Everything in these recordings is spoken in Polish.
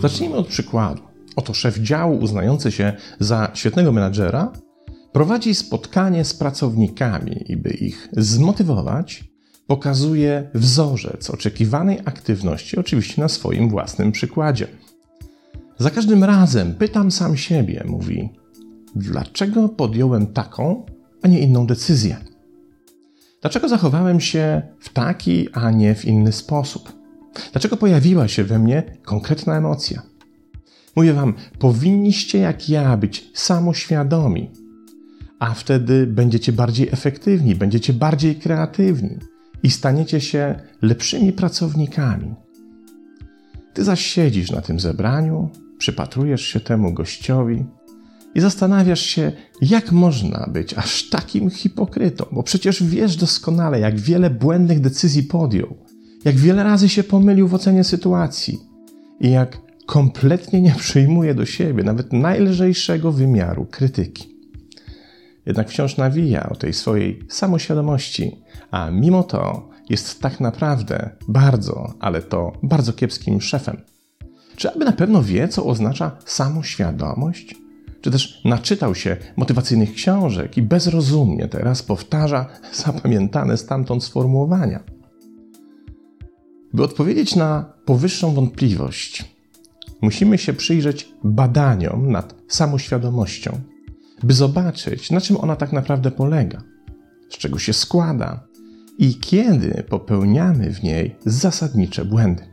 Zacznijmy od przykładu. Oto szef działu uznający się za świetnego menadżera prowadzi spotkanie z pracownikami i by ich zmotywować, pokazuje wzorzec oczekiwanej aktywności, oczywiście na swoim własnym przykładzie. Za każdym razem pytam sam siebie, mówi, dlaczego podjąłem taką, a nie inną decyzję? Dlaczego zachowałem się w taki, a nie w inny sposób? Dlaczego pojawiła się we mnie konkretna emocja? Mówię wam, powinniście jak ja być samoświadomi, a wtedy będziecie bardziej efektywni, będziecie bardziej kreatywni i staniecie się lepszymi pracownikami. Ty zaś siedzisz na tym zebraniu, przypatrujesz się temu gościowi i zastanawiasz się, jak można być aż takim hipokrytą, bo przecież wiesz doskonale, jak wiele błędnych decyzji podjął, jak wiele razy się pomylił w ocenie sytuacji i jak kompletnie nie przyjmuje do siebie nawet najlżejszego wymiaru krytyki. Jednak wciąż nawija o tej swojej samoświadomości, a mimo to jest tak naprawdę bardzo, ale to bardzo kiepskim szefem. Czy aby na pewno wie, co oznacza samoświadomość? Czy też naczytał się motywacyjnych książek i bezrozumnie teraz powtarza zapamiętane stamtąd sformułowania? By odpowiedzieć na powyższą wątpliwość, musimy się przyjrzeć badaniom nad samoświadomością, by zobaczyć, na czym ona tak naprawdę polega, z czego się składa i kiedy popełniamy w niej zasadnicze błędy.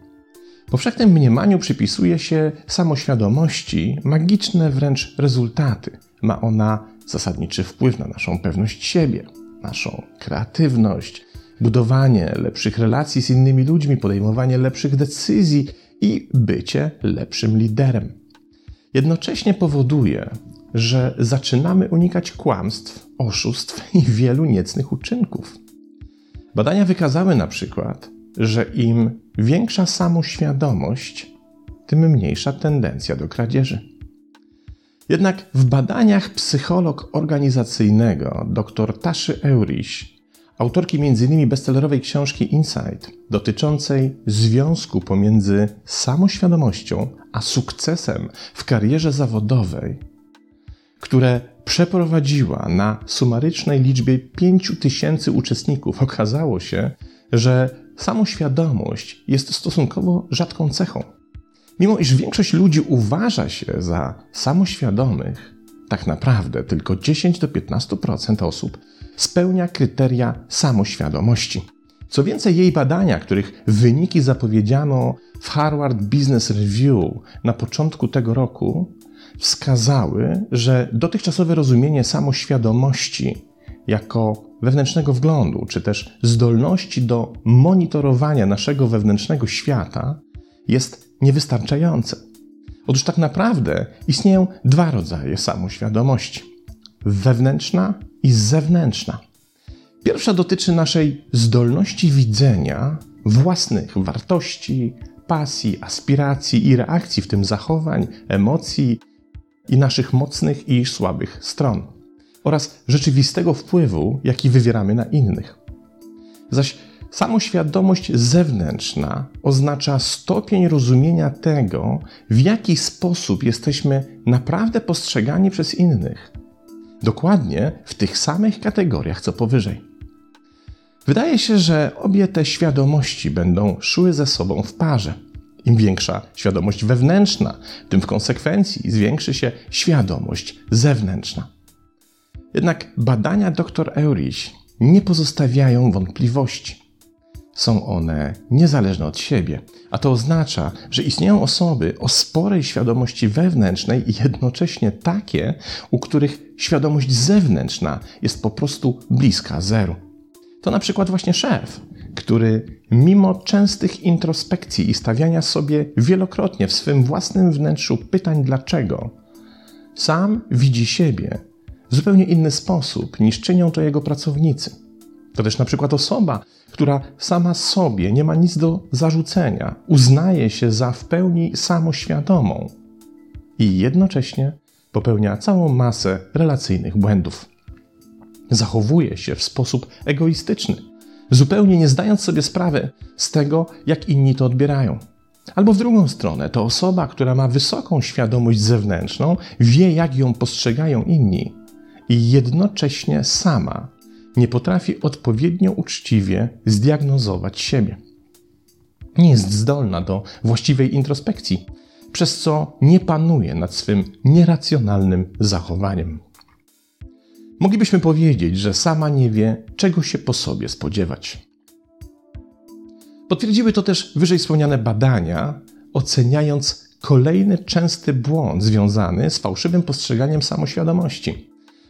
Powszechnym mniemaniu przypisuje się samoświadomości magiczne wręcz rezultaty. Ma ona zasadniczy wpływ na naszą pewność siebie, naszą kreatywność, budowanie lepszych relacji z innymi ludźmi, podejmowanie lepszych decyzji i bycie lepszym liderem. Jednocześnie powoduje, że zaczynamy unikać kłamstw, oszustw i wielu niecnych uczynków. Badania wykazały na przykład, że im większa samoświadomość, tym mniejsza tendencja do kradzieży. Jednak w badaniach psycholog organizacyjnego dr Taszy Euriś autorki m.in. bestsellerowej książki Insight, dotyczącej związku pomiędzy samoświadomością a sukcesem w karierze zawodowej, które przeprowadziła na sumarycznej liczbie 5000 uczestników, okazało się, że samoświadomość jest stosunkowo rzadką cechą. Mimo iż większość ludzi uważa się za samoświadomych, tak naprawdę tylko 10 do 15% osób spełnia kryteria samoświadomości. Co więcej, jej badania, których wyniki zapowiedziano w Harvard Business Review na początku tego roku, wskazały, że dotychczasowe rozumienie samoświadomości jako wewnętrznego wglądu, czy też zdolności do monitorowania naszego wewnętrznego świata jest niewystarczające. Otóż tak naprawdę istnieją dwa rodzaje samoświadomości: wewnętrzna i zewnętrzna. Pierwsza dotyczy naszej zdolności widzenia własnych wartości, pasji, aspiracji i reakcji, w tym zachowań, emocji i naszych mocnych i słabych stron, oraz rzeczywistego wpływu, jaki wywieramy na innych. Zaś samoświadomość zewnętrzna oznacza stopień rozumienia tego, w jaki sposób jesteśmy naprawdę postrzegani przez innych dokładnie w tych samych kategoriach co powyżej. Wydaje się, że obie te świadomości będą szły ze sobą w parze. Im większa świadomość wewnętrzna, tym w konsekwencji zwiększy się świadomość zewnętrzna. Jednak badania dr Eurich nie pozostawiają wątpliwości. Są one niezależne od siebie, a to oznacza, że istnieją osoby o sporej świadomości wewnętrznej i jednocześnie takie, u których świadomość zewnętrzna jest po prostu bliska zeru. To na przykład właśnie szef, który mimo częstych introspekcji i stawiania sobie wielokrotnie w swym własnym wnętrzu pytań dlaczego, sam widzi siebie w zupełnie inny sposób niż czynią to jego pracownicy. To też na przykład osoba, która sama sobie nie ma nic do zarzucenia, uznaje się za w pełni samoświadomą i jednocześnie popełnia całą masę relacyjnych błędów. Zachowuje się w sposób egoistyczny, zupełnie nie zdając sobie sprawy z tego, jak inni to odbierają. Albo w drugą stronę, to osoba, która ma wysoką świadomość zewnętrzną, wie, jak ją postrzegają inni i jednocześnie sama nie potrafi odpowiednio uczciwie zdiagnozować siebie. Nie jest zdolna do właściwej introspekcji, przez co nie panuje nad swym nieracjonalnym zachowaniem. Moglibyśmy powiedzieć, że sama nie wie, czego się po sobie spodziewać. Potwierdziły to też wyżej wspomniane badania, oceniając kolejny częsty błąd związany z fałszywym postrzeganiem samoświadomości.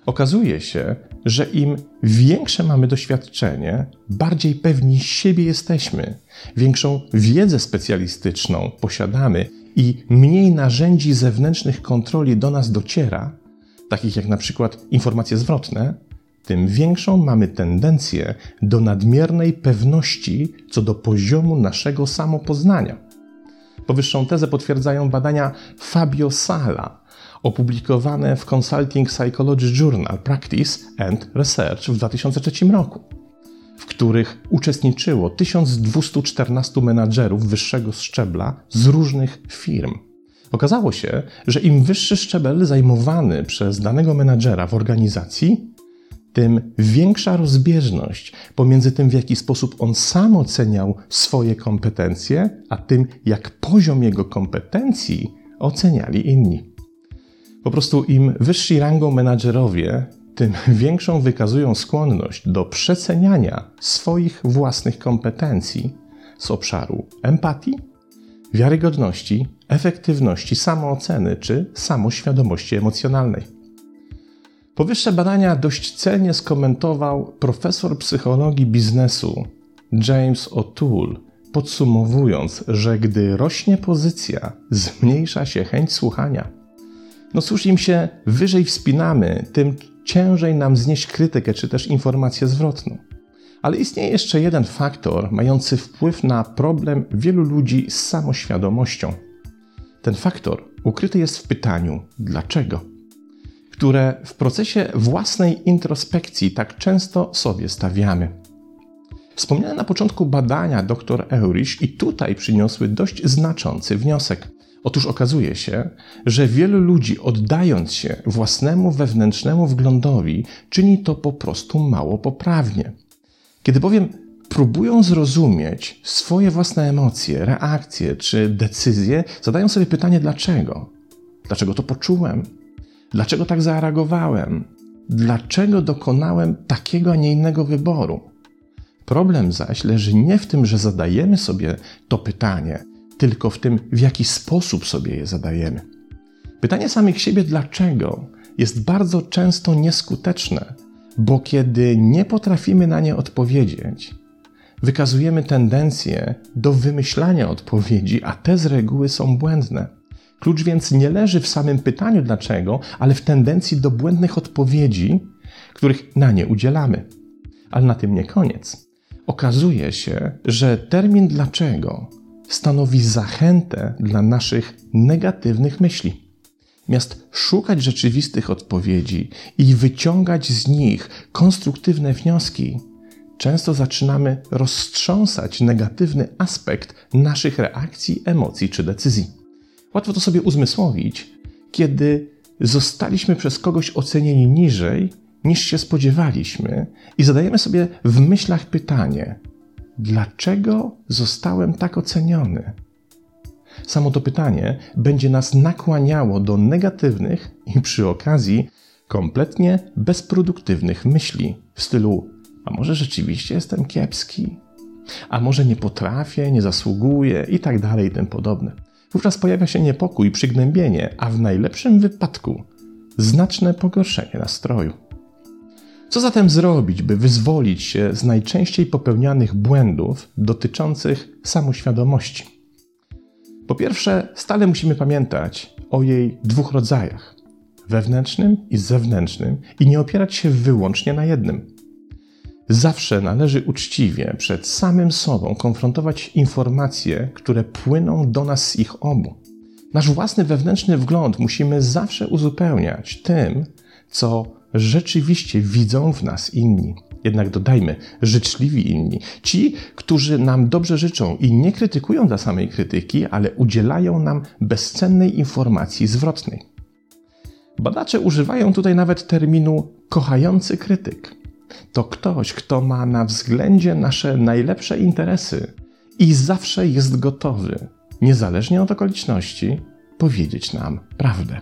Okazuje się, że im większe mamy doświadczenie, bardziej pewni siebie jesteśmy, większą wiedzę specjalistyczną posiadamy i mniej narzędzi zewnętrznych kontroli do nas dociera, takich jak na przykład informacje zwrotne, tym większą mamy tendencję do nadmiernej pewności co do poziomu naszego samopoznania. Powyższą tezę potwierdzają badania Fabio Sala, opublikowane w Consulting Psychology Journal Practice and Research w 2003 roku, w których uczestniczyło 1214 menadżerów wyższego szczebla z różnych firm. Okazało się, że im wyższy szczebel zajmowany przez danego menadżera w organizacji, tym większa rozbieżność pomiędzy tym, w jaki sposób on sam oceniał swoje kompetencje, a tym, jak poziom jego kompetencji oceniali inni. Po prostu im wyżsi rangą menadżerowie, tym większą wykazują skłonność do przeceniania swoich własnych kompetencji z obszaru empatii, wiarygodności, efektywności, samooceny czy samoświadomości emocjonalnej. Powyższe badania dość celnie skomentował profesor psychologii biznesu James O'Toole, podsumowując, że gdy rośnie pozycja, zmniejsza się chęć słuchania. No cóż, im się wyżej wspinamy, tym ciężej nam znieść krytykę czy też informację zwrotną. Ale istnieje jeszcze jeden faktor mający wpływ na problem wielu ludzi z samoświadomością. Ten faktor ukryty jest w pytaniu dlaczego które w procesie własnej introspekcji tak często sobie stawiamy. Wspomniane na początku badania dr Eurich i tutaj przyniosły dość znaczący wniosek. Otóż okazuje się, że wielu ludzi oddając się własnemu wewnętrznemu wglądowi, czyni to po prostu mało poprawnie. Kiedy bowiem próbują zrozumieć swoje własne emocje, reakcje czy decyzje, zadają sobie pytanie dlaczego? Dlaczego to poczułem? Dlaczego tak zareagowałem? Dlaczego dokonałem takiego, a nie innego wyboru? Problem zaś leży nie w tym, że zadajemy sobie to pytanie, tylko w tym, w jaki sposób sobie je zadajemy. Pytanie samych siebie dlaczego jest bardzo często nieskuteczne, bo kiedy nie potrafimy na nie odpowiedzieć, wykazujemy tendencję do wymyślania odpowiedzi, a te z reguły są błędne. Klucz więc nie leży w samym pytaniu dlaczego, ale w tendencji do błędnych odpowiedzi, których na nie udzielamy. Ale na tym nie koniec. Okazuje się, że termin dlaczego stanowi zachętę dla naszych negatywnych myśli. Miast szukać rzeczywistych odpowiedzi i wyciągać z nich konstruktywne wnioski, często zaczynamy roztrząsać negatywny aspekt naszych reakcji, emocji czy decyzji. Łatwo to sobie uzmysłowić, kiedy zostaliśmy przez kogoś ocenieni niżej niż się spodziewaliśmy i zadajemy sobie w myślach pytanie: dlaczego zostałem tak oceniony? Samo to pytanie będzie nas nakłaniało do negatywnych i przy okazji kompletnie bezproduktywnych myśli w stylu: A może rzeczywiście jestem kiepski? A może nie potrafię, nie zasługuję i tak dalej i tym podobne. Wówczas pojawia się niepokój, przygnębienie, a w najlepszym wypadku znaczne pogorszenie nastroju. Co zatem zrobić, by wyzwolić się z najczęściej popełnianych błędów dotyczących samoświadomości? Po pierwsze, stale musimy pamiętać o jej dwóch rodzajach wewnętrznym i zewnętrznym i nie opierać się wyłącznie na jednym. Zawsze należy uczciwie przed samym sobą konfrontować informacje, które płyną do nas z ich obu. Nasz własny wewnętrzny wgląd musimy zawsze uzupełniać tym, co rzeczywiście widzą w nas inni. Jednak dodajmy, życzliwi inni. Ci, którzy nam dobrze życzą i nie krytykują dla samej krytyki, ale udzielają nam bezcennej informacji zwrotnej. Badacze używają tutaj nawet terminu kochający krytyk. To ktoś, kto ma na względzie nasze najlepsze interesy i zawsze jest gotowy, niezależnie od okoliczności, powiedzieć nam prawdę.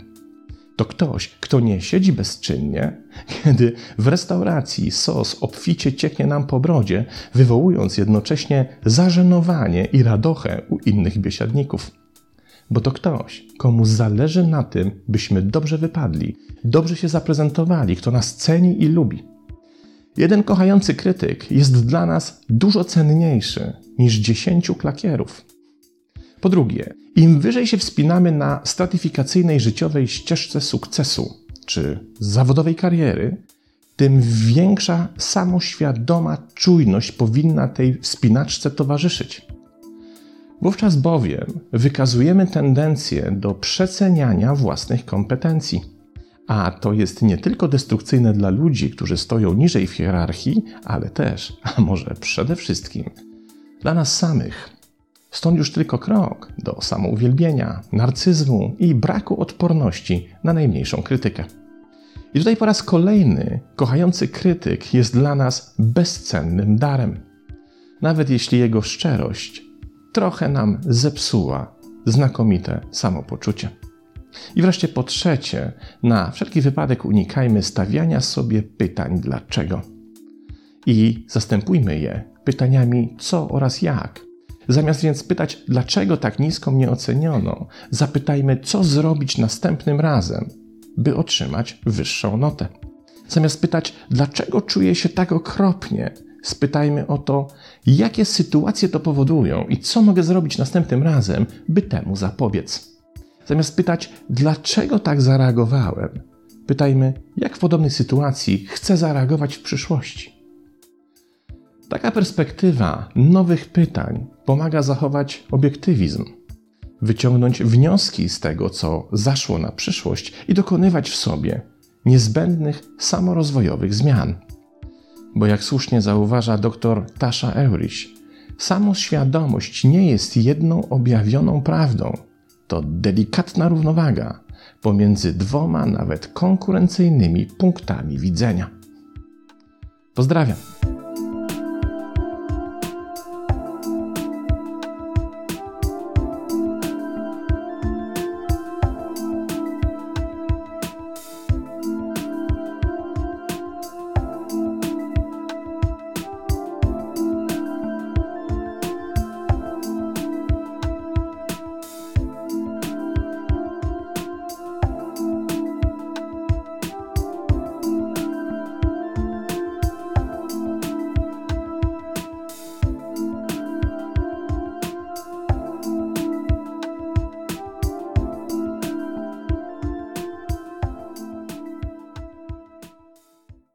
To ktoś, kto nie siedzi bezczynnie, kiedy w restauracji sos obficie cieknie nam po brodzie, wywołując jednocześnie zażenowanie i radochę u innych biesiadników. Bo to ktoś, komu zależy na tym, byśmy dobrze wypadli, dobrze się zaprezentowali, kto nas ceni i lubi. Jeden kochający krytyk jest dla nas dużo cenniejszy niż dziesięciu klakierów. Po drugie, im wyżej się wspinamy na stratyfikacyjnej życiowej ścieżce sukcesu czy zawodowej kariery, tym większa samoświadoma czujność powinna tej wspinaczce towarzyszyć. Wówczas bowiem wykazujemy tendencję do przeceniania własnych kompetencji. A to jest nie tylko destrukcyjne dla ludzi, którzy stoją niżej w hierarchii, ale też, a może przede wszystkim, dla nas samych. Stąd już tylko krok do samouwielbienia, narcyzmu i braku odporności na najmniejszą krytykę. I tutaj po raz kolejny kochający krytyk jest dla nas bezcennym darem. Nawet jeśli jego szczerość trochę nam zepsuła znakomite samopoczucie. I wreszcie po trzecie, na wszelki wypadek unikajmy stawiania sobie pytań dlaczego. I zastępujmy je pytaniami co oraz jak. Zamiast więc pytać, dlaczego tak nisko mnie oceniono, zapytajmy, co zrobić następnym razem, by otrzymać wyższą notę. Zamiast pytać, dlaczego czuję się tak okropnie, spytajmy o to, jakie sytuacje to powodują i co mogę zrobić następnym razem, by temu zapobiec. Zamiast pytać, dlaczego tak zareagowałem, pytajmy, jak w podobnej sytuacji chcę zareagować w przyszłości. Taka perspektywa nowych pytań pomaga zachować obiektywizm, wyciągnąć wnioski z tego, co zaszło na przyszłość i dokonywać w sobie niezbędnych samorozwojowych zmian. Bo jak słusznie zauważa dr Tasha Eurich, samoświadomość nie jest jedną objawioną prawdą. To delikatna równowaga pomiędzy dwoma nawet konkurencyjnymi punktami widzenia. Pozdrawiam.